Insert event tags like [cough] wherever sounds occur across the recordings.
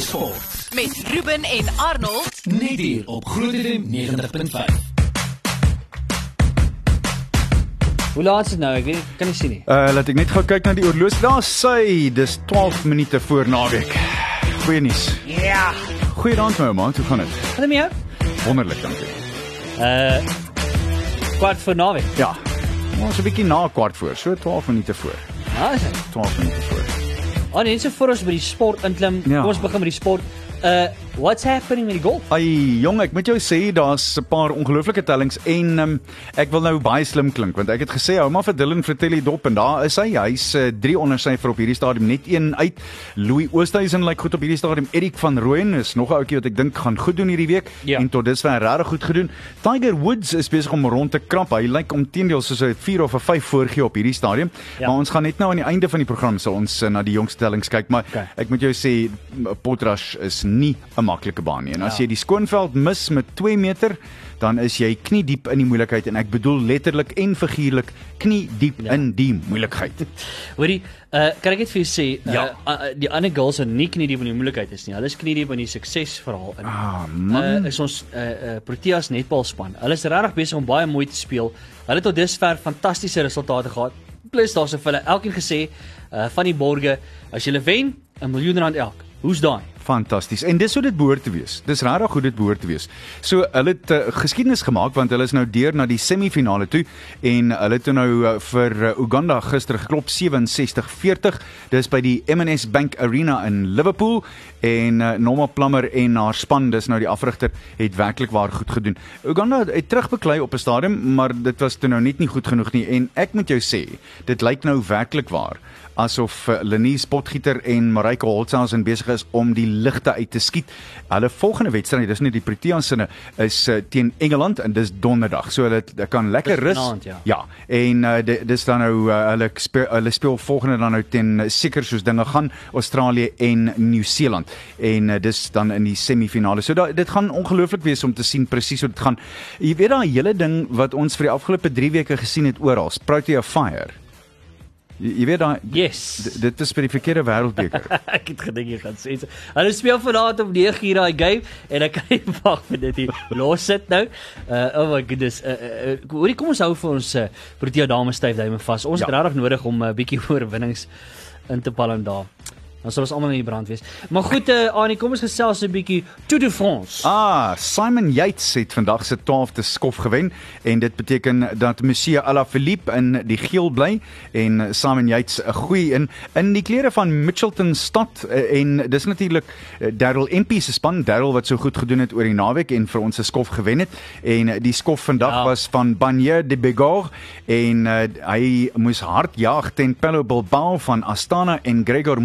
Sport. met Ruben en Arnold. Net hier op Groot FM 90.5. Hoe laat is dit nou? Ek weet kan nie sien nie. Uh laat ek net gou kyk na die oorloos. Daar sê dis 12 minute voor naweek. Goeie nuus. Ja. Goeiedag my ouma, hoe gaan dit? Wat met jou? Wonderlik, dankie. Uh kwart voor naweek. Ja. Ons 'n bietjie na kwart voor, so 12 minute voor. Ja, is dit. 12 minute voor. Oh, net so voor ons by die sport inklim. Ja. Kom ons begin met die sport. Uh what's happening met die golf? Ai jong, ek moet jou sê daar's 'n paar ongelooflike tellings en um, ek wil nou baie slim klink want ek het gesê hou maar vir Dylan Fratelli dop en daar is hy. Hy's uh, 3 onder syfer op hierdie stadium net een uit. Louis Oosthuizen lyk goed op hierdie stadium. Erik van Rooyen is nog 'n ouetjie wat ek dink gaan goed doen hierdie week Ja. en tot dusver regtig goed gedoen. Tiger Woods is besig om rond te krap. Hy lyk omteendeel soos hy 4 of 'n 5 voorgee op hierdie stadium. Ja. Maar ons gaan net nou aan die einde van die program sal ons uh, na die jongste tellings kyk, maar Okay. ek moet jou sê Potrush is nie 'n maklike baan nie. En as Ja. jy die skoonveld mis met 2 meter, dan is jy knie diep in die moeilikheid en ek bedoel letterlik en figuurlik knie diep Ja. in die moeilikheid. [laughs] Hoorie, uh kan ek net vir jou sê, uh, Ja. uh, die ander girls is nie knie diep in die moeilikheid is nie. Hulle is knie diep in die suksesverhaal in. Ah, man. Uh, is ons uh, uh Proteas netbalspan. Hulle is regtig besig om baie mooi te speel. Hulle het tot dusver fantastiese resultate gehad. Plus daar's vir hulle elkeen gesê uh van die borge, as jy wen, 'n miljoen rand elk. Hoe's daai? Fantasties. En dis hoe dit behoort te wees. Dis regtig hoe dit behoort te wees. So hulle het uh, geskiedenis gemaak want hulle is nou deur na die semifinale toe en hulle het nou uh, vir uh, Uganda gister geklop 67-40. Dis by die M&S Bank Arena in Liverpool en uh, Norma Plummer en haar span, dis nou die afrigter, het werklik waar goed gedoen. Uganda het terugbeklei op 'n stadium, maar dit was toe nou net nie goed genoeg nie en ek moet jou sê, dit lyk nou werklik waar asof uh, Lenies Potgieter en Marika Holtzhausen besig is om die ligte uit te skiet. Hulle volgende wedstryd, dis nie die Proteas sinne, is uh, teen Engeland en dis donderdag. So hulle kan lekker rus. ja. ja. En uh, di- dis dan nou uh, hulle speel hulle speel volgende dan nou teen seker soos dinge gaan Australië en Nieu-Seeland. En uh, dis dan in die semifinale. So da, dit gaan ongelooflik wees om te sien presies hoe dit gaan. Jy weet daai hele ding wat ons vir die afgelope 3 weke gesien het oral, Protea Fire. Jy, jy weet daai Yes. Dit is by die verkeerde wêreldbeker. [laughs] ek het gedink jy gaan sê. Hulle speel vanaand om 9 uur daai game en ek kan nie [laughs] wag vir dit hier. Los dit nou. Uh oh my goodness. Uh, uh, uh hoorie kom ons hou vir ons uh, Protea dames styf duime vas. Ons Ja. het regtig nodig om 'n uh, bietjie [laughs] oorwinnings in te palm daar. Dan sal ons almal in die brand wees. Maar goed, uh, Annie, kom ons gesels 'n bietjie Tour de France. Ah, Simon Yates het vandag se 12de skof gewen en dit beteken dat Monsieur Alaphilippe in die geel bly en Simon Yates 'n goeie in in die klere van Mitchelton stad eh, en dis natuurlik eh, Darryl Empie se span, Darryl wat so goed gedoen het oor die naweek en vir ons 'n skof gewen het en eh, die skof vandag Ja. was van Banier de Begor en uh, hy moes hard jag teen Pello Bilbao van Astana en Gregor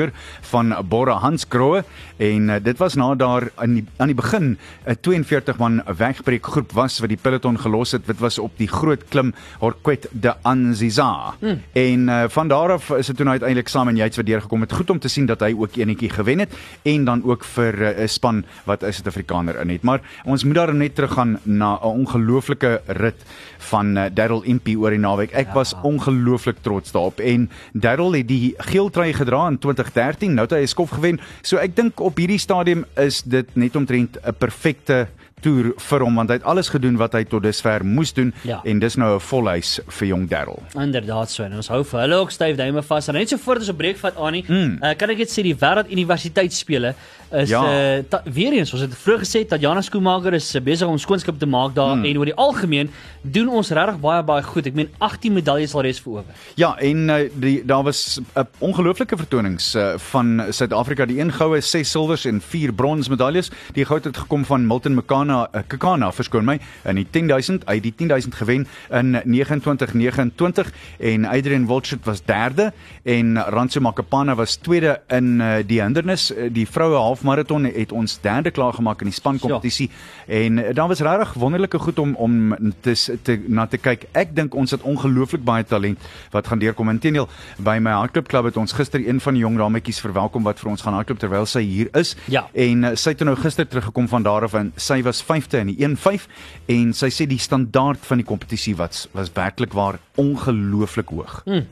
Mulberger van Bora Hansgrohe en uh, dit was na daar aan die aan die begin 'n 42 man wegbreek groep was wat die peloton gelos het. Dit was op die groot klim Horquet de Anziza. Hmm. en uh, van daar af is dit toe nou uiteindelik saam en Yates wat deurgekom het. Goed om te sien dat hy ook enetjie gewen het. En dan ook vir uh, 'n span wat 'n Suid-Afrikaner in het. Maar ons moet daarom net teruggaan na 'n ongelooflike rit van uh, Darryl Impey oor die naweek. Ek ja. was ongelooflik trots daarop. En Darryl het die geel trui gedra in 2013, nou het hy 'n skof gewen. So ek dink op hierdie stadium is dit net omtrent 'n perfekte toer vir hom want hy het alles gedoen wat hy tot dusver moes doen Ja. en dis nou 'n volhuis vir jong Darryl. Inderdaad so. En ons hou vir hulle ook styf duime vas. En net so voor ons 'n breek vat Annie, Mm. uh, kan ek net sê die wêreld universiteitsspele is Ja. uh, ta, weer eens ons het vroeër gesê Tatjana Skoemaker is uh, besig om skoonskip te maak daar Mm. en oor die algemeen doen ons regtig baie baie goed. Ek meen 18 medaljes alreeds verower. Ja, en uh, die daar was 'n uh, ongelooflike vertonings uh, van Suid-Afrika, die een goue, 6 silwers en 4 brons medaljes. Die goud het gekom van Milton Mekana, uh, Kekana, verskoon my, in die 10000, hy het die 10000 gewen in 2929 en Adrian Wiltshire was derde en Ranso Makapana was tweede in uh, die hindernis. Uh, die vroue halfmaraton het ons derde klaar gemaak in die spankompetisie en uh, daar was regtig wonderlike goed om om te te na te kyk. Ek dink ons het ongelooflik baie talent wat gaan deurkom. Inteendeel, by my hardloop klub het ons gister een van die jong dametjies verwelkom wat vir ons gaan hardloop terwyl sy hier is. Ja. En uh, sy het nou gister teruggekom van daar af en sy was was 5de in die 1-5 en sy sê die standaard van die kompetisie was was werklik waar ongelooflik hoog. Hmm.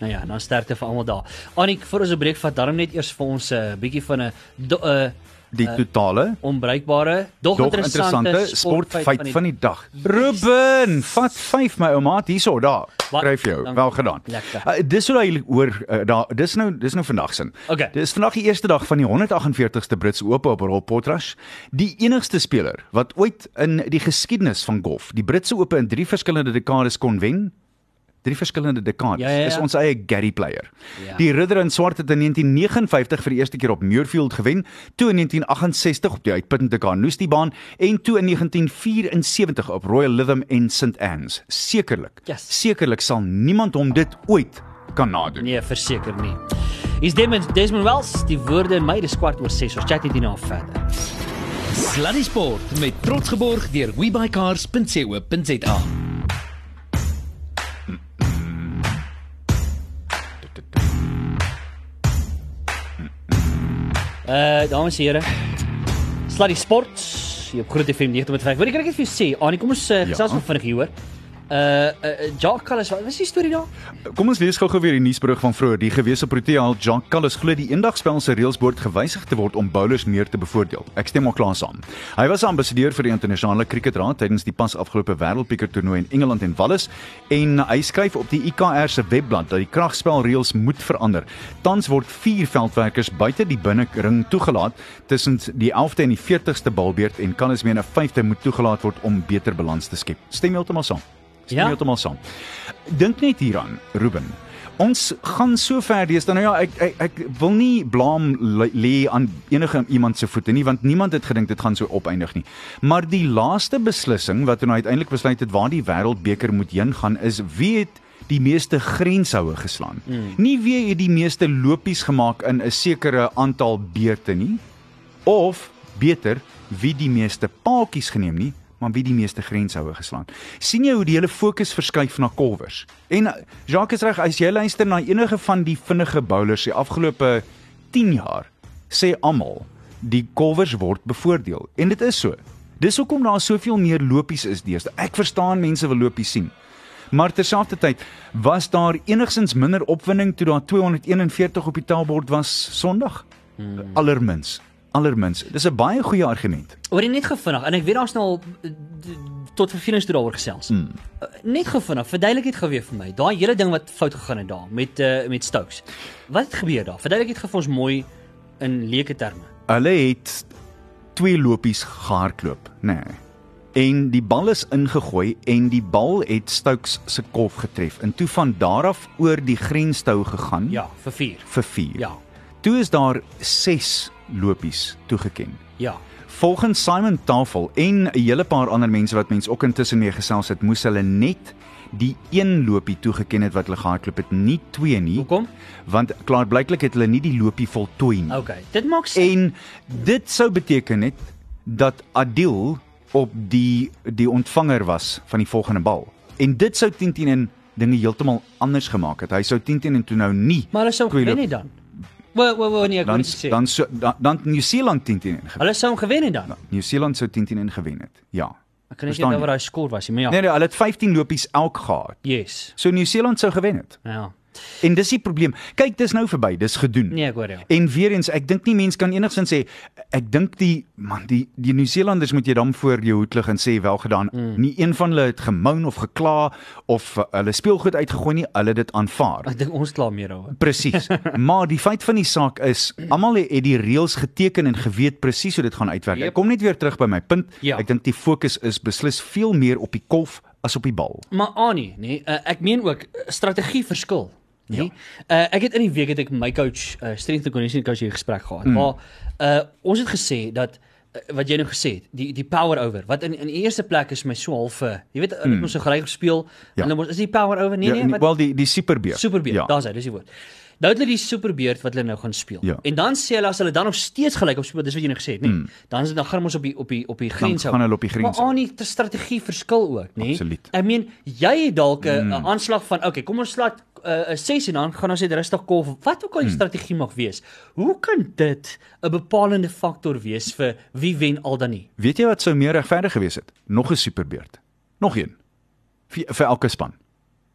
Nou ja, dan sterkte vir almal daar. Anik, voor ons 'n breek vat, daarom net eers vir ons 'n uh, bietjie van 'n 'n uh, Die totale onbruikbare, dog, Dog interessante, interessante sportfeit van die dag. Ruben, vat 5 my ouma, hierso daar. Skryf jou. Dankie. Wel gedaan. Lekker. Uh, dis hoe hy oor uh, daar dis nou dis nou vandag sin. Okay. Dis vandag die eerste dag van die 148ste Britse Ope op Rob Potrash. Die enigste speler wat ooit in die geskiedenis van golf die Britse Ope in 3 verskillende dekades kon wen. Drie verskillende dekades. Ja, ja, ja. Is ons eie Gary Player. Ja. Die ridder in swart het in 1959 vir die eerste keer op Muirfield gewen, toe in 1968 op die uitputtende Carnoustie baan en toe in 1974 op Royal Lytham en St Anne's. Sekerlik. Yes. Sekerlik sal niemand hom dit ooit kan nadoen. Nee, verseker nie. Hier's Desmond Desmond Wells, die woorde in my dis kwart oor 6. Ons chat net hierna verder. Sluddy Sport met trots geborg deur webycars.co.za. Uh dames en here. Sluddy Sport hier op Groot FM 90.5. Wat ek net vir jou sê, Annie, kom ons uh, Ja. gesels nog vinnig hieroor. Uh, uh Jacques Callis, wat was die storie daar? Kom ons lees gou-gou weer die nuusberig van vroeër. Die gewese Protea Jack Callis glo die eendagspel se reëls behoort gewysig te word om bowlers meer te bevoordeel. Ek stem al klaar saam. Hy was ambassadeur vir die internasionale kriketraad tydens die pas afgelope wêreldbeker toernooi in Engeland en Wallis en hy skryf op die IKR se webblad dat die kragspel reëls moet verander. Tans word 4 veldwerkers buite die binnekring toegelaat tussen die 11de en die 40ste balbeurt en Callis meen 'n 5de moet toegelaat word om beter balans te skep. Stem heeltemal saam. Stem Ja. heeltemal saam. Dink net hieraan, Ruben. Ons gaan so ver deesdae. Nou ja, ek ek, ek wil nie blaam lê aan enige iemand se voete nie want niemand het gedink dit gaan so opeindig nie. Maar die laaste beslissing wat nou uiteindelik besluit het waar die wêreldbeker moet heen gaan is wie het die meeste grenshoue geslaan. Mm. Nie wie het die meeste lopies gemaak in 'n sekere aantal beurte nie of beter wie die meeste paaltjies geneem nie maar wie die meeste grenshoue geslaan. sien jy hoe die hele fokus verskuif na kolwers? En uh, Jacques is reg, as jy luister na enige van die vinnige bowlers die afgelope 10 jaar, sê almal die kolwers word bevoordeel en dit is so. Dis hoekom daar soveel meer lopies is deesdae. Ek verstaan mense wil lopies sien. Maar terselfdertyd was daar enigsins minder opwinding toe daar 241 op die taalbord was Sondag. Hmm. Allermins, allermins. Dis 'n baie goeie argument. Oor die net gevinnig en ek weet daar's nou al eh, tot vervelings toe daaroor gesels. Mm. Net gevinnig, verduidelik dit gou weer vir my. Daai hele ding wat fout gegaan het daar met uh, met Stokes. Wat het gebeur daar? Verduidelik dit vir ons mooi in leuke terme. Hulle het twee lopies gehardloop, nê. Nee. En die bal is ingegooi en die bal het Stokes se kolf getref. En toe van daar af oor die grenstou gegaan Ja, vir 4. vir 4. Ja. Toe is daar 6 lopies toegeken. Ja. Volgens Simon Tafel en 'n hele paar ander mense wat mense ook intussen mee gesels het, moes hulle net die een lopie toegeken het wat hulle gehardloop het, nie twee nie. Hoekom? Want klaar blyklik het hulle nie die lopie voltooi nie. Okay. Dit maak sin. En dit sou beteken het dat Adil op die die ontvanger was van die volgende bal. En dit sou 10 teen 1 dinge heeltemal anders gemaak het. Hy sou 10 teen 1 toe nou nie. Maar hulle sou gewen het dan. Wo wo wo nee, ek Dan moet sê. dan so, dan, dan New Zealand 10 teen 1 gewen. Hulle sou hom gewen het dan. New Zealand sou 10 teen 1 gewen het. Ja. Ek kan net Verstaan nie jy? wat daai skoor was nie, maar ja. Nee nee, hulle het 15 lopies elk gehad. Yes. So New Zealand sou gewen het. Ja. En dis die probleem. Kyk, dis nou verby, dis gedoen. Nee, ek hoor jou. En weer eens, ek dink nie mense kan enigsins sê ek dink die man die die Nieu-Seelanders moet jy dan voor jou hoed lig en sê wel gedaan. Mm. Nie een van hulle het gemoun of gekla of uh, hulle speelgoed uitgegooi nie, hulle het dit aanvaar. Ek dink ons kla meer daaroor. Presies. [laughs] maar die feit van die saak is almal het die reëls geteken en geweet presies hoe dit gaan uitwerk. Yep. Ek kom net weer terug by my punt. Ja. Ek dink die fokus is beslis veel meer op die kolf as op die bal. Maar Annie, nee, uh, ek meen ook strategie verskil. Nee. Ja. Uh, ek het in die week het ek my coach, uh, strength and conditioning coach hier gesprek gehad. Mm. Maar uh, ons het gesê dat uh, wat jy nou gesê het, die die power over. Wat in in eerste plek is my so half, uh, jy weet, mm. ons so gereig gespeel Ja. en dan is die power over nee Ja, nee, wat wel die die superbeer. superbeer. Ja. Daar's hy, dis die woord. Nou het hulle die superbeurt wat hulle nou gaan speel. Ja. En dan sê hulle as hulle dan nog steeds gelyk op speel, dis wat jy nou gesê het, nê. Nee, Dan is dit dan gaan ons op die op die op die grens gaan hulle op die grens Maar aan die te strategie verskil ook, nê. Absoluut. I mean, jy het dalk 'n mm. aanslag van, okay, kom ons laat 'n uh, 6 en dan gaan ons net rustig kolf. Wat ook al die Hmm. strategie mag wees. Hoe kan dit 'n bepalende faktor wees vir wie wen al dan nie? Weet jy wat sou meer regverdig gewees het? Nog 'n superbeurt. Nog een. Vir, vir elke span.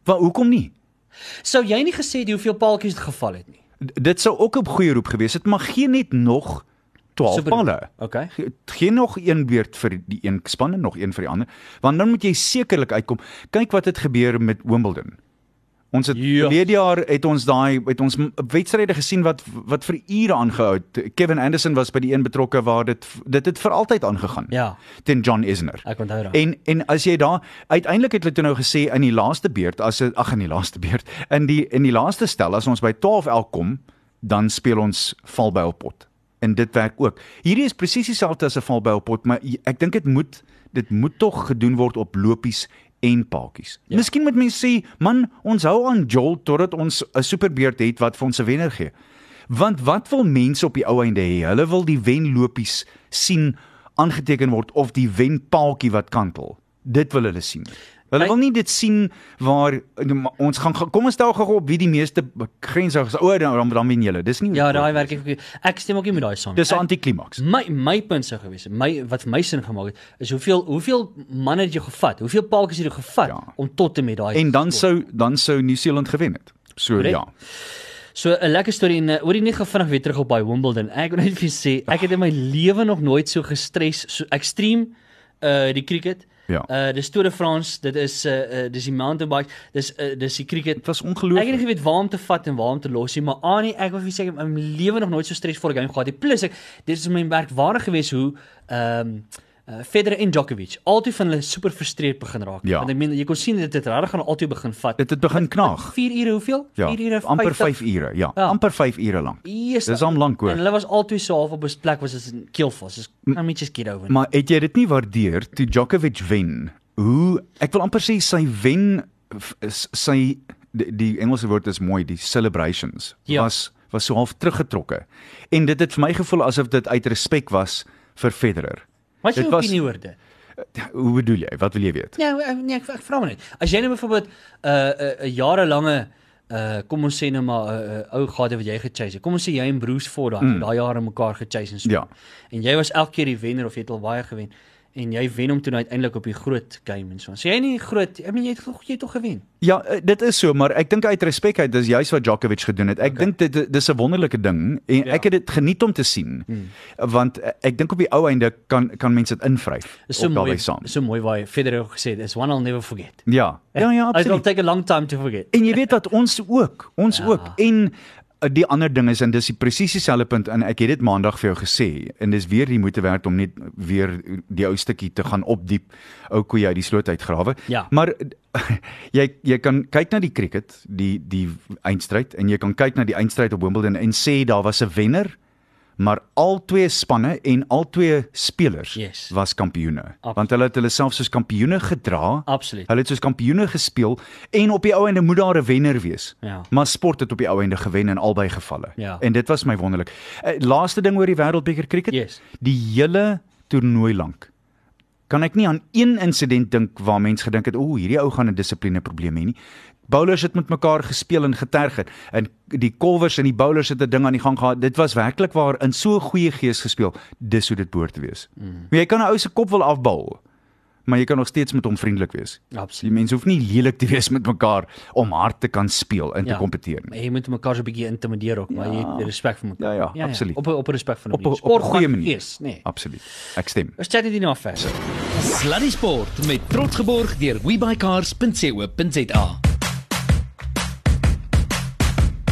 Wat hoekom nie? Sou jy nie gesê het hoeveel paaltjies dit geval het nie? D- Dit sou ook 'n goeie roep gewees het, maar gee net nog 12 Super- palle. Okay. Ge- Geen nog een beurt vir die een span en nog een vir die ander, want dan moet jy sekerlik uitkom. Kyk wat het gebeur met Wimbledon. Ons het Ja. verlede jaar het ons daai het ons wedstryde gesien wat wat vir ure aangehou het. Kevin Anderson was by die een betrokke waar dit dit het vir altyd aangegaan. Ja. Teen John Isner. Ek onthou dit. En en as jy daar uiteindelik het hulle toe nou gesê in die laaste beurt as ag in die laaste beurt in die in die laaste stel as ons by 12 elk kom dan speel ons valbylpot. En dit werk ook. Hierdie is presies dieselfde as 'n valbylpot, maar jy- ek dink dit moet dit moet tog gedoen word op lopies en paadjies. Ja. Miskien moet mense sê, man, ons hou aan Joel totdat ons 'n superbeurt het wat vir ons 'n wenner gee. Want wat wil mense op die ou einde hê? Hulle wil die wenlopies sien aangeteken word of die wenpaaltjie wat kantel. Dit wil hulle sien. Hulle wil nie dit sien waar ons gaan kom ons stel gou op wie die meeste grense is. O, dan dan, dan wen julle. Dis nie Ja, daai werk ek ek stem ook nie met daai saam. Dis 'n antiklimaks. My my punt sou gewees het, my wat vir my sin gemaak het, is hoeveel hoeveel manne het jy gevat? Hoeveel paaltjies het jy gevat Ja. om tot en met daai En dan sou dan sou Nieu-Seeland gewen het. So Korrek. ja. So 'n lekker storie en uh, oor die net gou vinnig weer terug op by Wimbledon. Ek wil net vir sê, ek het in my [laughs] lewe nog nooit so gestres so ekstreem uh die cricket. Ja. Uh dis Tour de France, dit is uh, uh dis die mountain bike, dis uh, dis die cricket. Dit was Ek het nie ongelooflik. geweet waar om te vat en waar om te los nie, maar Annie, ek wil vir sê ek het my lewe nog nooit so stresvolle game gehad nie. Plus ek dit is my merkwaardig geweest hoe ehm um, uh, Federer en Djokovic altyd van hulle super frustreerd begin raak. Ja. Want ek meen jy kon sien dit het regtig gaan altyd begin vat. Dit het begin knaag. 4 ure hoeveel? Ja. 4 ure amper 50. 5 ure. Ja, Ja. amper 5 ure lank. Yes, Dis al lank hoor. En hulle was albei so half op 'n plek was dit 'n keelvas. Dis kan net just get over. Maar het jy dit nie waardeer toe Djokovic wen? Hoe ek wil amper sê sy wen sy die, die Engelse woord is mooi, die celebrations Ja. was was so half teruggetrokke. En dit het vir my gevoel asof dit uit respek was vir Federer. Wat is jou opinie oor dit? Hoe bedoel jy? Wat wil jy weet? Ja, ek- nee, ek, ek vra maar net. As jy nou byvoorbeeld 'n uh, 'n uh, jarelange uh kom ons sê nou maar 'n uh, uh, ou gade wat jy gechase het. Kom ons sê jy en Bruce Ford daai mm. daai jare mekaar gechase en so. Ja. En jy was elke keer die wenner of jy het al baie gewen en jy wen hom toe nou uiteindelik op die groot game en so. So jy nie groot, I mean jy het jy het tog gewen. Ja, eh, dit is so, maar ek dink uit respek uit dis juis wat Djokovic gedoen het. Ek okay. dink dit dis 'n wonderlike ding en Ja. ek het dit geniet om te sien. Hmm. Want eh, ek dink op die ou einde kan kan mense dit invryf so op daarbey saam. So mooi waar Federer ook gesê het, is one I'll never forget. Ja. Ja, ja, [laughs] It will absoluut. take a long time to forget. En jy weet wat ons ook, ons Ja. ook en die ander ding is en dis die presies dieselfde punt en ek het dit maandag vir jou gesê en dis weer die moeite werd om net weer die ou stukkie te gaan opdiep ou koeie uit die sloot uitgrawe. Ja. Maar [laughs] jy jy kan kyk na die cricket, die die eindstryd en jy kan kyk na die eindstryd op Wimbledon en sê daar was 'n wenner, maar al twee spanne en al twee spelers Yes. was kampioene. Absoluut. Want hulle het hulle self soos kampioene gedra. Absoluut. Hulle het soos kampioene gespeel en op die ou einde moet daar 'n wenner wees. Ja. Maar sport het op die ou einde gewen in albei gevalle. Ja. En dit was my wonderlik. Uh, laaste ding oor die wêreldbeker cricket. Yes. Die hele toernooi lank kan ek nie aan een insident dink waar mense gedink het o, hierdie ou gaan 'n dissipline probleem hê nie. Bowlers het met mekaar gespeel en geterg het en die kolwers en die bowlers het 'n ding aan die gang gehad. Dit was werklik waar in so 'n goeie gees gespeel. Dis hoe dit behoort te wees. Mm. Jy kan 'n ou se kop wil afbal, maar jy kan nog steeds met hom vriendelik wees. Absoluut. Die mense hoef nie lelik te wees met mekaar om hard te kan speel en Ja. te kompeteer nie. Maar jy moet mekaar so 'n bietjie intimideer ook, maar Ja. jy het respek vir mekaar. Ja, ja, absoluut. Op 'n- op 'n respek van Op 'n- op 'n goeie manier. Yes, nee. Absoluut. Ek stem. Ons chat dit nou verder. Sluddy Sport met trots geborg deur webycars.co.za.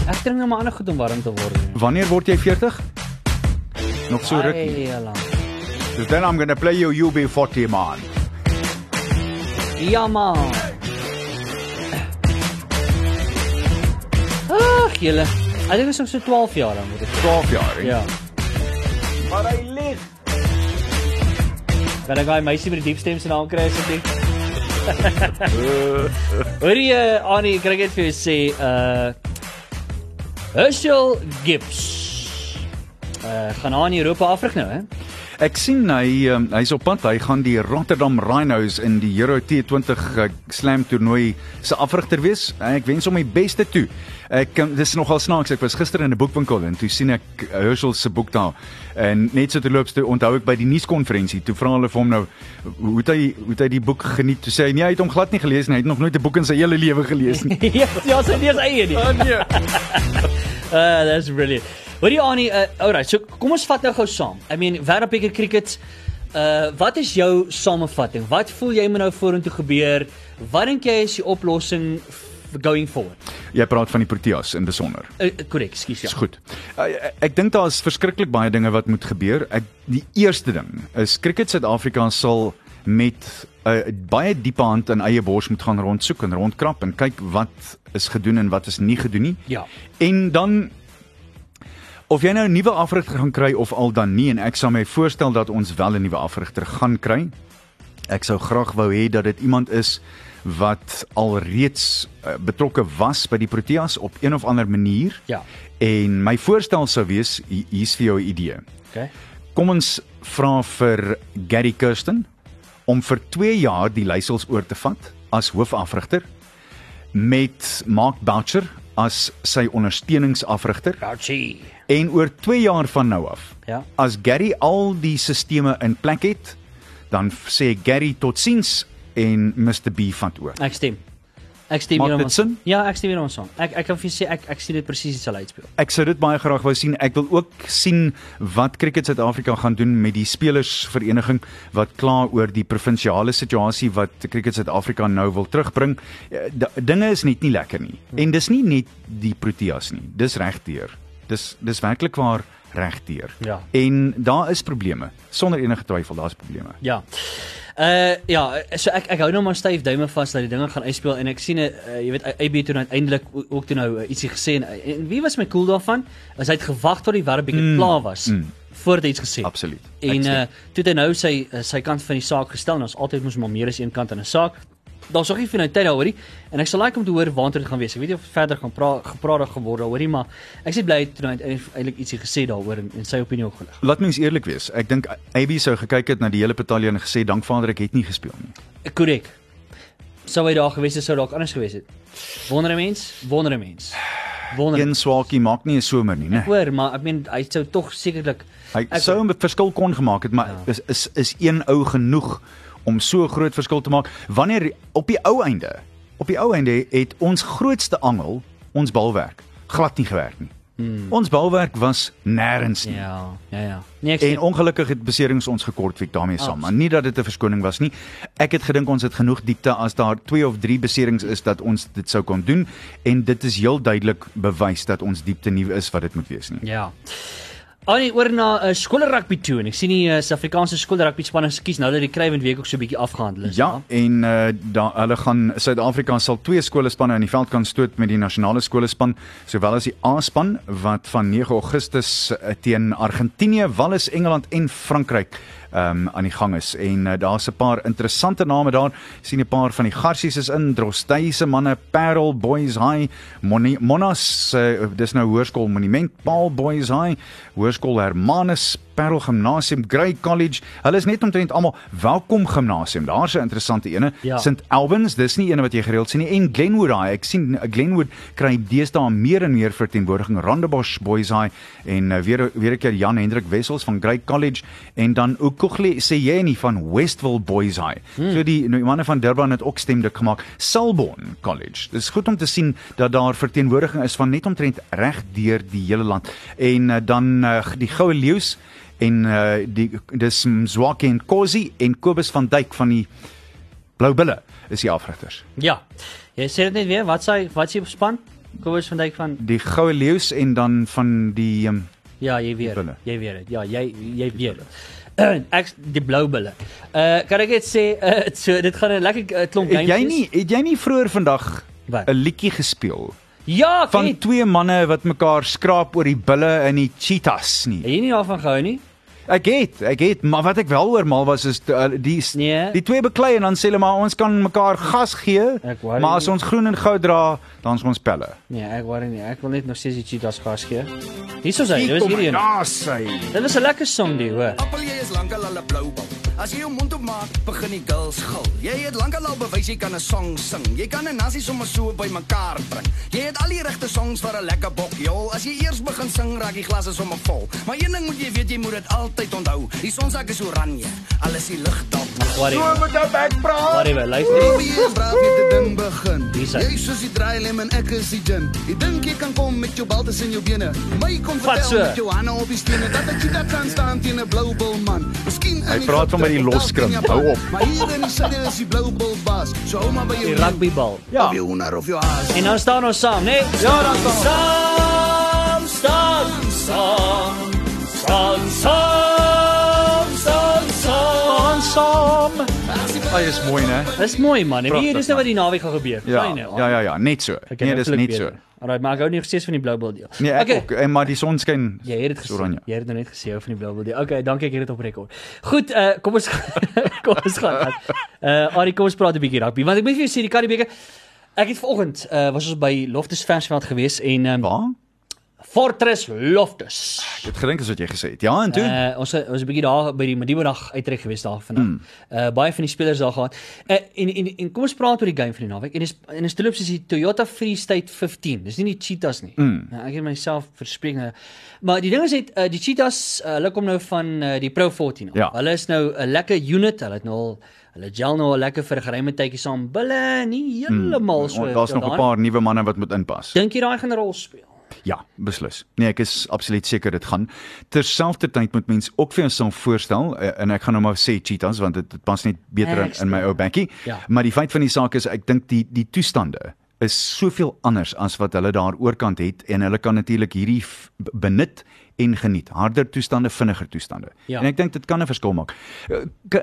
Ek drink nou maar ander goed om warm te word. nee. Wanneer word jy 40? Nog so rukkie. Baie lank. So then I'm going to play you UB40 man. Ja man. Ag, julle. Ek dink ons is so 12 jaar dan moet dit. 12 jaar. hè? Ja. Maar hy lieg. Kan ek daai meisie met die diep stem se naam kry asseblief? Hoorie uh, Annie, kan ek net vir jou sê uh Herschel Gibbs. Uh gaan aan in Europa afrig nou, hè? Ek sien hy um, hy's op pad. Hy gaan die Rotterdam Rhinos in die Euro T20 uh, Slam toernooi se afrigter wees. Ek wens hom die beste toe. Ek um, dis nogal snaaks. Ek was gister in 'n boekwinkel en toe sien ek Herschel se boek daar. En net so terloops toe onthou ek by die nuuskonferensie, toe vra hulle vir hom nou hoe het hy hoe het hy die boek geniet? Toe sê hy nee, hy het hom glad nie gelees nie. Hy het nog nooit 'n boek in sy hele lewe gelees nie. ja, [laughs] ja, sy is eie nie. Oh, nee. Uh [laughs] that's brilliant. Wat die Annie, uh alright, so kom ons vat nou gou saam. I mean, wêreldbeker cricket, uh wat is jou samevatting? Wat voel jy moet nou vorentoe gebeur? Wat dink jy is die oplossing going forward? Jy praat van die Proteas in besonder. Uh, Korrek, ekskuus ja. Dis goed. Uh, ek dink daar is verskriklik baie dinge wat moet gebeur. Ek die eerste ding is Cricket Suid-Afrika sal met 'n uh, baie diepe hand in eie bors moet gaan rondsoek en rondkrap en kyk wat is gedoen en wat is nie gedoen nie. Ja. En dan of jy nou 'n nuwe afrigter gaan kry of al dan nie en ek sal my voorstel dat ons wel 'n nuwe afrigter gaan kry. Ek sou graag wou hê dat dit iemand is wat alreeds uh, betrokke was by die Proteas op een of ander manier. Ja. En my voorstel sou wees hi- hier's vir jou 'n idee. Okay. Kom ons vra vir Gary Kirsten om vir 2 jaar die leiersels oor te vat as hoofafrigter met Mark Boucher as sy ondersteuningsafrigter Gouchie. en oor 2 jaar van nou af. Ja. As Gary al die sisteme in plek het, dan sê Gary totsiens en Mr B vat oor. Ek stem. Ek stem dit sin? Ja, ek stem hierom saam. Ek ek kan vir sê ek ek sien dit presies sal uitspeel. Ek sou dit baie graag wou sien. Ek wil ook sien wat Cricket Suid-Afrika gaan doen met die spelersvereniging wat kla oor die provinsiale situasie wat Cricket Suid-Afrika nou wil terugbring. Eh, d- Dinge is net nie lekker nie. En dis nie net die Proteas nie. Dis regdeur. Dis dis werklik waar regdeur. Ja. En daar is probleme. Sonder enige twyfel, daar's probleme. Ja. Uh ja, so ek ek hou nou maar styf duime vas dat die dinge gaan uitspeel en ek sien 'n uh, jy weet AB toe nou uiteindelik ook toe nou uh, ietsie gesê en, en wie was my cool daarvan? As hy het gewag tot die wêreldbeker mm, klaar was mm, voordat hy iets gesê het. Absoluut. En uh toe het hy nou sy sy kant van die saak gestel en ons altyd moes maar meer as een kant aan 'n saak. Daar's nog nie finaliteit daaroor nie en ek sal like om te hoor waantoe dit gaan wees. Ek weet nie of verder gaan praat gepraat geword daaroor nie, maar ek sê bly toe nou eintlik ietsie gesê daaroor en, en sy opinie ook gelig. Laat mens eerlik wees. Ek dink AB sou gekyk het na die hele betalje en gesê dank Vader ek het nie gespeel nie. Korrek. Sou hy daar gewees het, sou dalk anders gewees het. Wonder 'n mens, wonder 'n mens. Wonder. Een swaakie maak nie 'n somer nie, né? Hoor, maar ek meen hy sou tog sekerlik Hy sou 'n verskil kon gemaak het, maar ja. is is is een ou genoeg om so groot verskil te maak wanneer op die ou einde, op die ou einde het ons grootste angel, ons balwerk, glad nie gewerk nie. Hmm. Ons balwerk was nêrens nie. Ja, ja, ja. Nee, ek En ongelukkig het beserings ons gekort week daarmee saam. Maar nie dat dit 'n verskoning was nie. Ek het gedink ons het genoeg diepte as daar 2 of 3 beserings is dat ons dit sou kon doen en dit is heel duidelik bewys dat ons diepte nie is wat dit moet wees nie. Ja. Annie oor na uh, skoolrugby toe en ek sien die uh, Suid-Afrikaanse skoolrugby spanne skies nou dat die Craven week ook so 'n bietjie afgehandel is. Ja, en uh, da, hulle gaan Suid-Afrika sal twee skolespanne in die veld kan stoot met die nasionale skolespan, sowel as die A-span wat van 9 Augustus uh, teen Argentinië, Wallis, Engeland en Frankryk um, aan die gang is. En uh, daar's 'n paar interessante name daar. sien 'n paar van die Garsies is in, Drostey se manne, Parel Boys High, Moni, Monas, uh, dis nou Hoërskool Monument, Paul Boys High, Hoërskool Hermanus Parel Gimnasium, Grey College. Hulle is net omtrent almal welkom gimnasium. Daar's 'n interessante ene. Ja. St Albans, dis nie een wat jy gereeld sien nie. En Glenwood High. Ek sien uh, Glenwood kry deesdae meer en meer verteenwoordiging. Rondebosch Boys High en uh, weer weer 'n keer Jan Hendrik Wessels van Grey College en dan Ukugli Seyeni van Westville Boys High. Hmm. So die nou, manne van Durban het ook stemdik gemaak. Selborne College. Dis goed om te sien dat daar verteenwoordiging is van net omtrent reg deur die hele land. En uh, dan uh, die Goue Leeu's en uh, die dis Mzwake en Kosi en Kobus van Duyk van die Blou Bulle is die afrigters. Ja. Jy sê dit net weer, wat sê wat op span? Kobus van Dijk van Die Goue Leeu's en dan van die um, Ja, jy weet. Jy weet dit. Ja, jy jy weet dit. [clears throat] Ek die blou bulle. Uh kan ek net sê uh, [laughs] so dit gaan 'n lekker uh, klomp het games jy wees. nie het jy nie vroeër vandag? 'n liedjie gespeel Ja, van weet. twee manne wat mekaar skraap oor die bulle en die cheetahs nie. Het jy nie daarvan gehou nie? Ek het, ek het, maar wat ek wel oormal was is uh, die Nee. die twee beklei en dan sê hulle maar ons kan mekaar gas gee. Maar as ons groen en goud dra, dan is ons pelle. Nee, ek worry nie. Ek wil net nog steeds die Cheetahs gas gee. Hier is hy. Dit was hierdie een. Dit was 'n lekker song die, hoor. Appel jy is lankal al 'n blou bal. As jy jou mond oop maak, begin die girls gil. Jy het lankal al bewys jy kan 'n song sing. Jy kan 'n nasie sommer so by mekaar bring. Jy het al die regte songs vir 'n lekker bok, jol. As jy eers begin sing, raak die glasse sommer vol. Maar een ding moet jy weet, jy moet dit altyd onthou. Die sonsak is oranje, alles die lig dop. Worry. moet jou bek praat. Worry, wel, luister. Baby is braaf jy die ding begin. Is. Jy soos die draai lem en ek is die gin. Jy dink jy kan kom met jou baltes in jou bene. My kom vertel met jou hande op die stene dat ek dit kan staan teen 'n blou bil man. Miskien Hy praat van by die loskrim. Hou op. Maar hier in die suide is die blou bil baas. So hou maar by jou Die rugbybal. Ja. Of jou hoender of jou haas. En dan staan ons saam, né? Nee? Ja, dan staan Saam staan saam. Saam saam Hy is mooi, né? Dis mooi man. En hier dis nou wat die naweek gaan gebeur. Ja. Fyn, hè? Ja, ja, ja, net so. Okay, Nee, nou dis net so. beter. Alraai, maar ek hou nie steeds van die blou bil deel. Nee, ek okay. ook. En maar die son skyn. Jy het dit. Oranje. Jy het nou net gesê van die blou bil deel. Okay, dankie ek het dit op rekord. Goed, uh kom ons kom ons gaan [laughs] aan. Uh Ari, kom ons praat 'n bietjie rugby. Want ek moet vir jou sê die Karibeker Ek het vanoggend uh was ons by Loftus Versveld gewees en um, Waar? Fortress Loftus. Ek het gedink as wat jy gesê het. Ja, en toe. Uh ons ons 'n bietjie daar by die Madiba-dag uittrek gewees daar vandag. Mm. Uh baie van die spelers daar gehad. Uh en en en kom ons praat oor die game van die naweek. En dis en dis toeloop soos die Toyota Free State 15. Dis nie die Cheetahs nie. Mm. Nou, ek het myself verspreek nou. Maar die ding is net uh, die Cheetahs, uh, hulle kom nou van uh, die Pro 14 af. Ja. Hulle is nou 'n lekker unit. Hulle het nou al hulle gel nou al lekker vir 'n geruime tydjie saam. Bulle nie heeltemal mm. so. Daar's nog 'n paar nuwe manne wat moet inpas. Dink jy daai gaan 'n rol speel? Ja, beslis. Nee, ek is absoluut seker dit gaan. Terselfdertyd moet mens ook vir jouself voorstel eh, en ek gaan nou maar sê cheetahs want dit, dit pas net beter in, in my ou bekkie. Ja. Maar die feit van die saak is ek dink die die toestande is soveel anders as wat hulle daar oorkant het en hulle kan natuurlik hierdie benut en geniet. Harder toestande, vinniger toestande. Ja. En ek dink dit kan 'n verskil maak. Eh,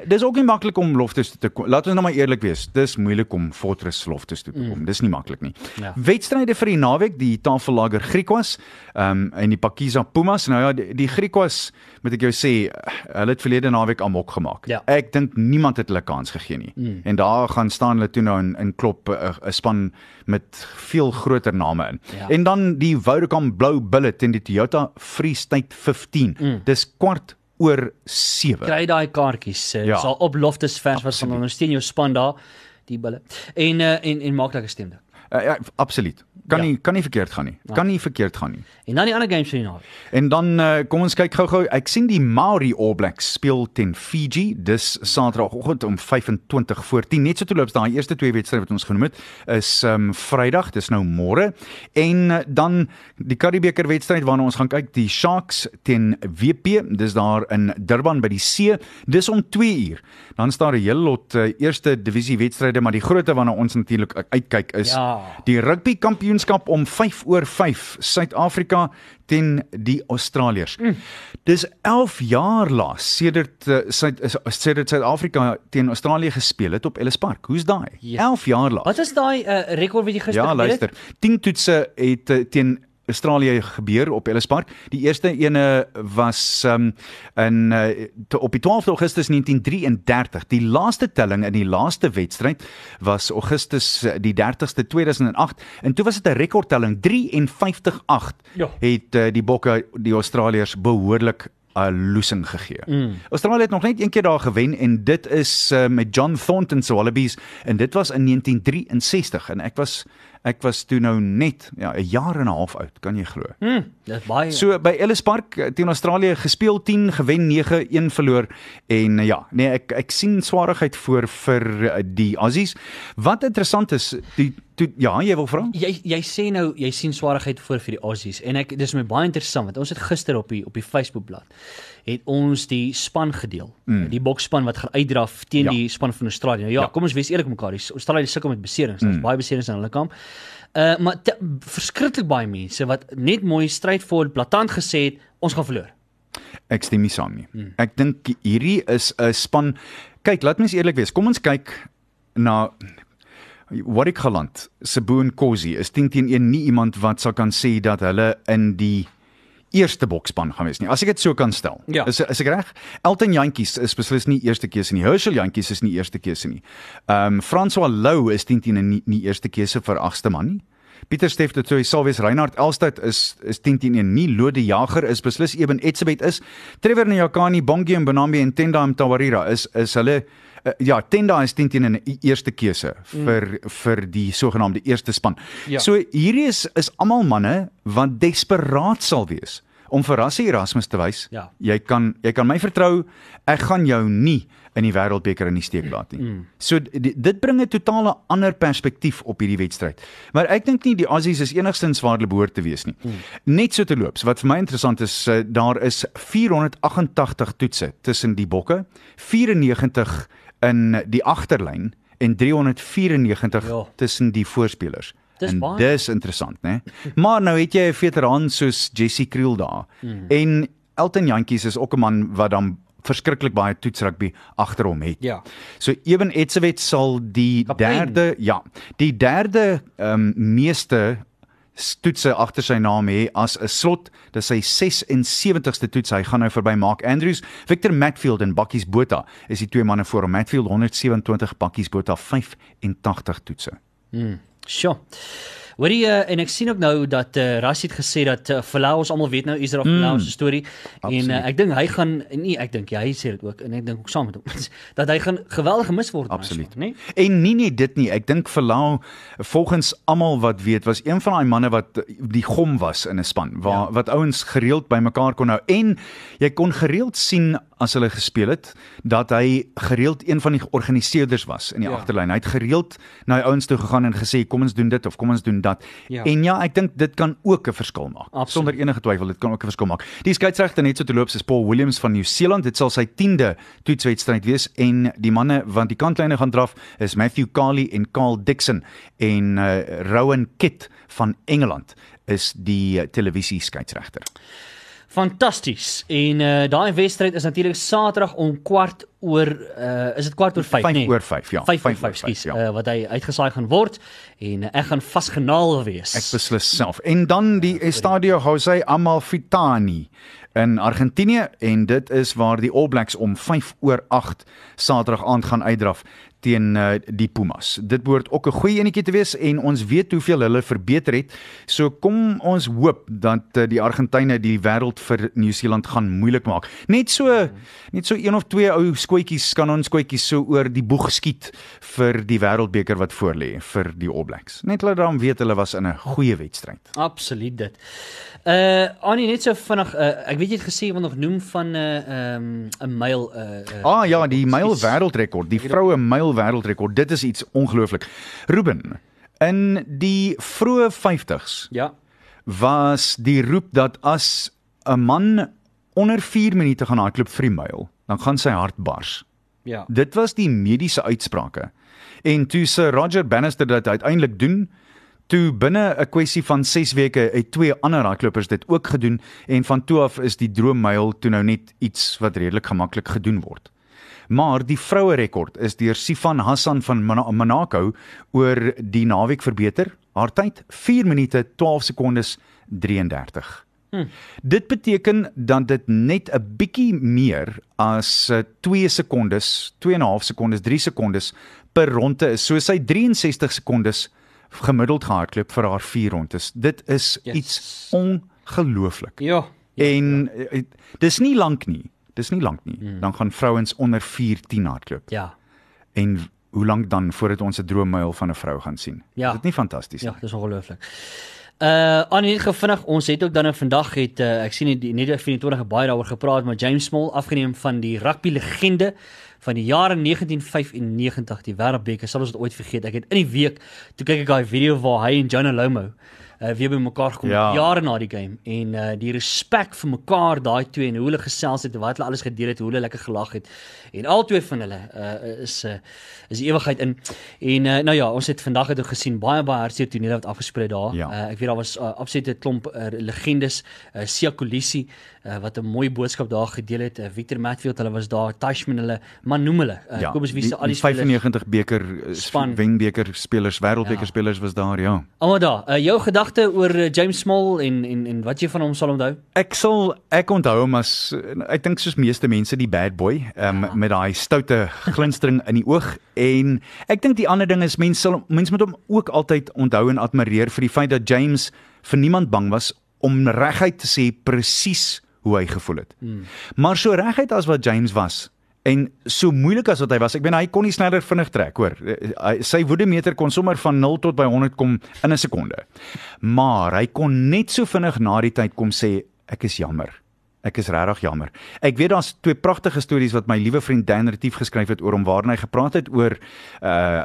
Dis ook nie maklik om Loftus toe te kom. Laat ons nou maar eerlik wees. Dis moeilik om Fortress Loftus toe te kom. Mm. Dis nie maklik nie. Ja. Wedstryde vir die naweek, die Tafellager Griekwas, ehm um, en die Pakiza Pumas. Nou ja, die, die Griekwas, moet ek jou sê, hulle het verlede naweek amok gemaak. Ja. Ek dink niemand het hulle kans gegee nie. Mm. En daar gaan staan hulle toe nou in, in klop 'n 'n span met veel groter name in. Ja. En dan die Vodacom Blue Bullet en die Toyota Free State 15. Mm. Dis kwart oor 7. kry daai kaartjies. Uh, Ja. Sal op Loftus Vers wat van ondersteun jou span daar die bulle. En uh, en en maak lekker stem dit. Uh, ja, absoluut. Kan Ja. nie kan nie verkeerd gaan nie. Kan nie verkeerd gaan nie. En dan die ander games vir die naweek. En dan uh, kom ons kyk gou-gou. Ek sien die Maori All Blacks speel teen Fiji. Dis Saterdagoggend om 25 voor 10. Net so toe loops daai eerste twee wedstryde wat ons genoem het is um Vrydag, dis nou môre. En uh, dan die Karibeker wedstryd waarna ons gaan kyk, die Sharks teen WP. Dis daar in Durban by die see. Dis om 2 uur. Dan staan 'n hele lot uh, eerste divisie wedstryde, maar die grootte waarna ons natuurlik uitkyk is Ja. die rugby kampioenskap om 5 oor 5 Suid-Afrika teen die Australiërs. Mm. Dis 11 jaar laas sedert uh, Suid sedert Suid-Afrika teen Australië gespeel het op Ellis Park. Hoe's daai? Ja. 11 jaar laas. Wat is daai uh, rekord wat jy gister Ja, gebeur het? luister. 10 toetse het uh, teen Australië gebeur op Ellis Park. Die eerste ene was um, in uh, te, op die 12de Augustus 1933. Die laaste telling in die laaste wedstryd was Augustus uh, die 30ste 2008 en toe was dit 'n rekordtelling 53-8. Ja. Het uh, die Bokke die Australiërs behoorlik 'n loosing gegee. Mm. Australië het nog net een keer daar gewen en dit is uh, met John Thornton se Wallabies en dit was in 1963 en ek was ek was toe nou net ja 'n jaar en 'n half oud, kan jy glo. Hm, dis baie. So by Ellis Park eh, teen Australië gespeel 10 gewen 9 1 verloor en uh, ja nee ek ek sien swaarigheid voor vir uh, die Aussies. Wat interessant is die toe ja jy wil vra? Jy jy sê nou jy sien swaarigheid voor vir die Aussies en ek dis my baie interessant want ons het gister op die op die Facebookblad het ons die span gedeel. Mm. Die boksspan wat gaan uitdraf teen Ja. die span van Australië. Nou ja, Ja. kom ons wees eerlik mekaar. Die Australië sukkel met beserings. Daar's mm. baie beserings aan hulle kamp. Uh maar te, verskriklik baie mense wat net mooi stryd voor blaatant gesê het ons gaan verloor. Ek stem nie saam nie. Hmm. Ek dink hierdie is 'n span. Kyk, laat mens eerlik wees. Kom ons kyk na Warwick Holland. Seboon Kosi is 10 teen 1 nie iemand wat sal kan sê dat hulle in die eerste bokspan gaan wees nie. As ek dit so kan stel. Ja. Is is ek reg? Elton Jantjies is beslis nie eerste keuse nie. Herschel Jantjies is nie eerste keuse nie. Ehm um, François Lou is 10 teen nie, nie eerste keuse vir agste man nie. Pieter Steff dit sou sal wees Reinhard Elstad is is 10 teen 1 nie Lode Jager is beslis Eben Etzebeth is Trevor Nyakani Bongie en Bonambi en Tenda Mtawarira is is hulle uh, ja Tenda is 10 teen 'n eerste keuse vir mm. vir die sogenaamde eerste span. Ja. So hierdie is is almal manne wat desperaat sal wees om vir Rassie Erasmus te wys. Ja. Jy kan jy kan my vertrou, ek gaan jou nie in die wêreldbeker in die steek laat nie. Mm. So dit bring 'n totale ander perspektief op hierdie wedstryd. Maar ek dink nie die Aussies is enigstens waar hulle behoort te wees nie. Mm. Net so te loops. Wat vir my interessant is, uh, daar is 488 toetse tussen die bokke, 94 in die agterlyn en 394 Ja. tussen die voorspelers. Dis en baie. dis interessant, né? Maar nou het jy 'n veteraan soos Jessie Kriel daar. Mm. En Elton Jantjies is ook 'n man wat dan verskriklik baie toetsrugby agter hom het. Ja. So Eben Etzebeth sal die Kaptein. derde ja, die derde ehm um, meeste toetse agter sy naam hê as 'n slot. Dis sy 76ste toets. Hy gaan nou verby Mark Andrews, Victor Matfield en Bakkies Botha. Is die twee manne voor hom. Matfield 127, Bakkies Botha 85 toetse. Sjoe. Hoorie uh, en ek sien ook nou dat uh, Rassie het gesê dat uh, Falau ons almal weet nou Israel Falau se storie en uh, absoluut. ek dink hy gaan nee ek dink ja, hy sê dit ook en ek dink ook saam met hom [laughs] dat hy gaan geweldig gemis word Absoluut. nê? En nie net dit nie, ek dink Verlau volgens almal wat weet was een van daai manne wat die gom was in 'n span waar ja. wat ouens gereeld bymekaar kon hou en jy kon gereeld sien as hulle gespeel het dat hy gereeld een van die georganiseerders was in die Ja. agterlyn. Hy het gereeld na die ouens toe gegaan en gesê kom ons doen dit of kom ons doen dat. Ja. En ja, ek dink dit kan ook 'n verskil maak. Absoluut. Sonder enige twyfel, dit kan ook 'n verskil maak. Die skeieregter net so te loop is Paul Williams van Nieu-Seeland. Dit sal sy 10de toetswedstryd wees en die manne wat die kantlyne gaan draf is Matthew Carley en Carl Dixon en uh, Rowan Kitt van Engeland is die uh, televisie skeieregter. Fantasties. En uh, daai wedstryd is natuurlik Saterdag om kwart oor uh, is dit kwart oor 5 Vyf nee. oor vyf, ja. 5 oor Vyf oor 5 skus ja. uh, wat hy uitgesaai gaan word en uh, ek gaan vasgenaal wees. Ek beslis self. En dan die Estadio José Amalfitani in Argentinië en dit is waar die All Blacks om 5 oor 8 Saterdag aand gaan uitdraf teen uh, die Pumas. Dit behoort ook 'n goeie enetjie te wees en ons weet hoeveel hulle verbeter het. So kom ons hoop dat uh, die Argentyne die wêreld vir Nieu-Seeland gaan moeilik maak. Net so net so een of twee ou skootjies kan ons skootjies so oor die boeg skiet vir die wêreldbeker wat voorlê vir die All Blacks. Net hulle dan weet hulle was in 'n goeie wedstryd. Absoluut dit. Uh Annie net so vinnig uh, ek weet jy het gesê wil nog noem van 'n uh, um, 'n myl uh, uh Ah ja, die myl wêreldrekord, die vroue myl wêreldrekord. Dit is iets ongelooflik. Ruben, in die vroeë 50s Ja. was die roep dat as 'n man onder 4 minute gaan hardloop vir die myl, dan gaan sy hart bars. Ja. Dit was die mediese uitsprake. En toe Sir Roger Bannister dit uiteindelik doen, toe binne 'n kwessie van 6 weke het twee ander hardlopers dit ook gedoen en van toe af is die droommyl toe nou net iets wat redelik gemaklik gedoen word. Maar die vroue rekord is deur Sifan Hassan van Mona- Monaco oor die naweek verbeter. Haar tyd 4 minute 12 sekondes 33. Hmm. Dit beteken dat dit net 'n bietjie meer as uh, 2 sekondes, 2 en 'n half sekondes, 3 sekondes per ronde is. So sy 63 sekondes gemiddeld gehardloop vir haar 4 rondes. Dit is Yes. iets ongelooflik. Ja. En uh, dis nie lank nie. Dis nie lank nie. Hmm. Dan gaan vrouens onder 4:10 hardloop. Ja. En hoe lank dan voordat ons 'n droommyl van 'n vrou gaan sien? Ja. Is dit nie fantasties Ja, nie? dis ongelooflik. Uh Annie net gou vinnig, ons het ook dan nou vandag het uh, ek sien die net 24 baie daaroor gepraat maar James Small afgeneem van die rugby legende van die jare 1995 die Wêreldbeker sal ons dit ooit vergeet. Ek het in die week toe kyk ek daai video waar hy en Jonah Lomo uh, weer by mekaar gekom Ja. jare na die game en uh, die respek vir mekaar daai twee en hoe hulle gesels het en wat hulle alles gedeel het, hoe hulle lekker gelag het. En al twee van hulle uh, is uh, is ewigheid in. En uh, nou ja, ons het vandag het ook gesien baie baie hartseer tonele wat afgespeel het daar. Ja. Uh, ek weet daar was uh, absolute klomp uh, legendes, uh, Sia Kolisi, uh, wat 'n mooi boodskap daar gedeel het. Uh, Victor Matfield, hulle was daar, Tashman hulle, maar noem hulle. Uh, Ja, kom ons wie se al die die 95 beker Span. wenbeker spelers, wêreldbeker Ja. spelers was daar, ja. Almal daar. Uh, jou gedagte oor James Small en en en wat jy van hom sal onthou? Ek sal ek onthou hom as ek dink soos meeste mense die bad boy um, ja. met daai stoute glinstering in die oog en ek dink die ander ding is mense sal mense moet hom ook altyd onthou en admireer vir die feit dat James vir niemand bang was om reguit te sê presies hoe hy gevoel het. Hmm. Maar so reguit as wat James was en so moeilik as wat hy was, ek meen hy kon nie sneller vinnig trek, hoor. Eh, Hy sy woedemeter kon sommer van 0 tot by 100 kom in 'n sekonde. Maar hy kon net so vinnig na die tyd kom sê ek is jammer. Ek is regtig jammer. Ek weet daar's twee pragtige stories wat my liewe vriend Dan Retief geskryf het oor hom waarin hy gepraat het oor uh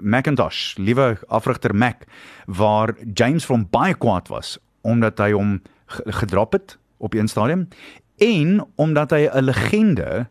Macintosh, liewe afrigter Mac, waar James van baie kwaad was omdat hy hom ge- gedrop het op een stadium en omdat hy 'n legende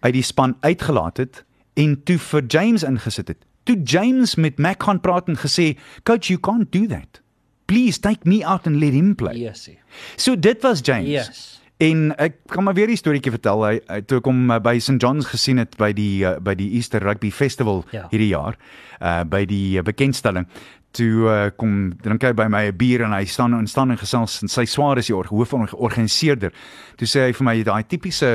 uit die span uitgelaat het en toe vir James ingesit het. Toe James met Mac gaan praat en gesê, "Coach, you can't do that. Please take me out and let him play." Yes. So dit was James. Yes. En ek kan maar weer die storieetjie vertel. Hy, hy toe ek hom uh, by St John's gesien het by die uh, by die Easter Rugby Festival Ja. hierdie jaar, uh by die bekendstelling. Toe uh, kom drink hy by my 'n bier en hy staan en staan en gesels en sy swaar is die or- hoof van organiseerder. Toe sê hy vir my daai tipiese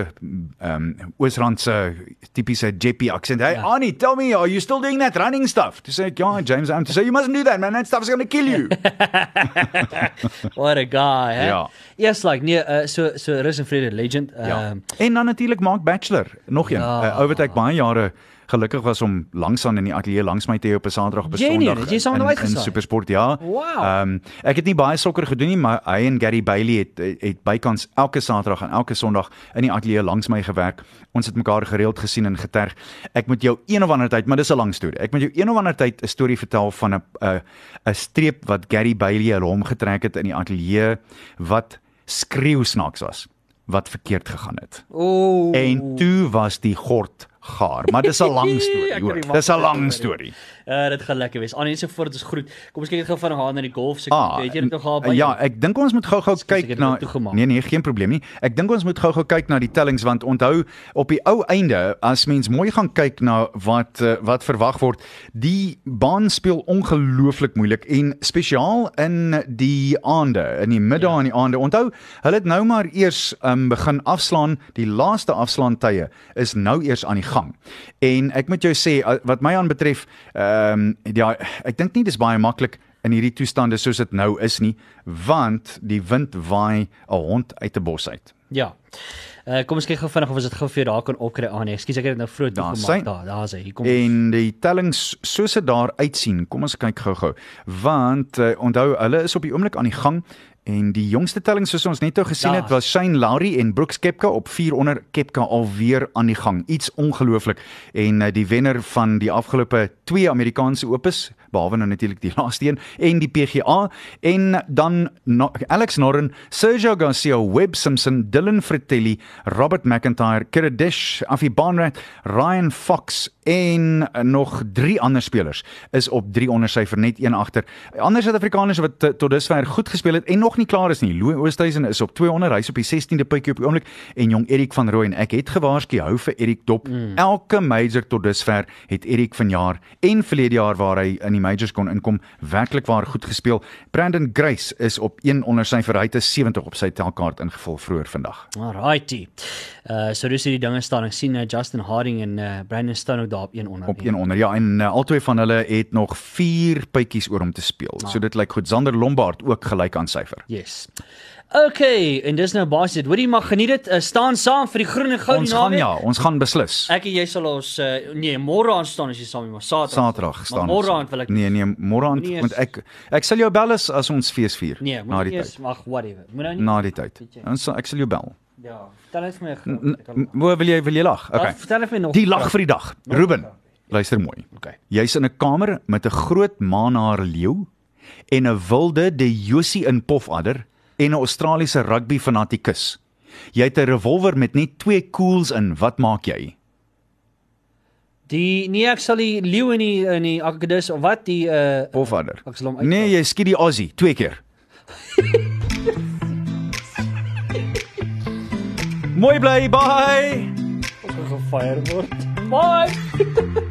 ehm um, Oosrandse tipiese Jeppy aksent. Hey Ja. Annie, tell me are you still doing that running stuff? Toe sê ek ja, James, I'm to say you mustn't do that man. That stuff's going to kill you. [laughs] What a guy, hè? Ja. Yes, like nee, uh, so so Rus en Vrede legend. Ehm Ja. En dan natuurlik Mark Bachelor, nog een. Ja. Ja. Uh, wat ek baie jare gelukkig was om langs aan in die ateljee langs my te hê op 'n Saterdag op 'n Sondag. jy saam in- hom in uitgesaai? Supersport, ja. Wow. Ehm um, ek het nie baie sokker gedoen nie, maar hy en Gary Bailey het het, het bykans elke Saterdag en elke Sondag in die ateljee langs my gewerk. Ons het mekaar gereeld gesien en geterg. Ek moet jou een of ander tyd, maar dis 'n lang storie. Ek moet jou een of ander tyd 'n storie vertel van 'n 'n 'n streep wat Gary Bailey hulle hom getrek het in die ateljee wat skreeu snaaks was wat verkeerd gegaan het. Ooh. En toe was die gord gaar, maar dis 'n lang [laughs] storie, hoor. Dis 'n lang storie. Uh, dit gaan lekker wees. Annie, so voort is groet. Kom ons kyk net gou vinnig aan na die golf se. Ah, weet jy dit nog al by? Ja, ek dink ons moet gou-gou kyk na. Nee nee, geen probleem nie. Ek dink ons moet gou-gou kyk na die tellings want onthou op die ou einde as mens mooi gaan kyk na wat uh, wat verwag word, die baan speel ongelooflik moeilik en spesiaal in die aande, in die middag en die aande. Onthou, hulle het nou maar eers um, begin afslaan. Die laaste afslaantye is nou eers aan die gang. En ek moet jou sê wat my aanbetref, ehm um, ja, ek dink nie dis baie maklik in hierdie toestande soos dit nou is nie, want die wind waai 'n hond uit 'n bos uit. Ja. Uh, kom ons kyk gou vinnig of ons dit gou vir daar kan opkry aan. Nee, ekskuus, ek het dit nou vroeg Daar toegemaak. sy. Daar, daar's hy. Hier kom. En die tellings soos dit daar uitsien, kom ons kyk gou-gou. Want uh, onthou, hulle is op die oomblik aan die gang en die jongste telling soos ons net nou gesien Daar. het was Shane Lowry en Brooks Koepka op 4 onder Koepka alweer aan die gang. Iets ongelooflik. En uh, die wenner van die afgelope 2 Amerikaanse Opes, behalwe nou natuurlik die [laughs] laaste een en die PGA en dan no Alex Noren, Sergio Garcia, Webb Simpson, Dylan Fratelli, Robert McIntyre, Kiradish, Afi Barnrat, Ryan Fox en nog 3 ander spelers is op 3 onder syfer net een agter. Ander Suid-Afrikaners wat uh, tot dusver goed gespeel het en nog nie klaar is nie. Louis Oosthuizen is op 200, hy's op die 16de puitjie op die oomblik en jong Erik van Rooyen. Ek het gewaarsku hou vir Erik dop. Mm. Elke major tot dusver het Erik vanjaar en verlede jaar waar hy in die majors kon inkom, werklik waar goed gespeel. Brandon Grace is op 1 onder het 'n 70 op sy telkaart ingevul vroeër vandag. Alrighty. Uh so dis hierdie dinge staan. Ek sien uh, Justin Harding en uh, Brandon Stone ook daar op een onder. op een onder. Ja, en uh, albei van hulle het nog 4 puitjies oor om te speel. So dit lyk goed. Zander Lombard ook gelyk aan syfer. Yes. Okay, en dis nou basies dit. Hoorie mag geniet dit. Uh, staan saam vir die groen en goud Ons gaan ja, ons gaan beslis. Ek en jy sal ons uh, nee, môre aan staan as jy saam is, maar Saterdag. Saterdag staan Maar môre aan wil ek Nee nee, môre aan want ek ek sal jou bel as, as ons fees vier Nee, na die eers tyd. wag whatever. Moet nou nie. Na die tyd. Ons ek sal jou bel. Ja, vertel net my. Hoe wil jy wil jy lag? Okay. Vertel net my nog. Die lag vir die dag. Ruben, luister mooi. Okay. Jy's in 'n kamer met 'n groot maanhaar leeu en 'n wilde de Josie in pofadder en 'n Australiese rugby fanatikus. Jy het 'n revolver met net twee koels in. Wat maak jy? Die nee, ek sal die leeu in die in die akkedus of wat die uh Pofadder. Ek sal hom uit. Nee, jy skiet die Aussie twee keer. [laughs] Mooi bly, bye. Ons gaan gefire word. Bye. [laughs]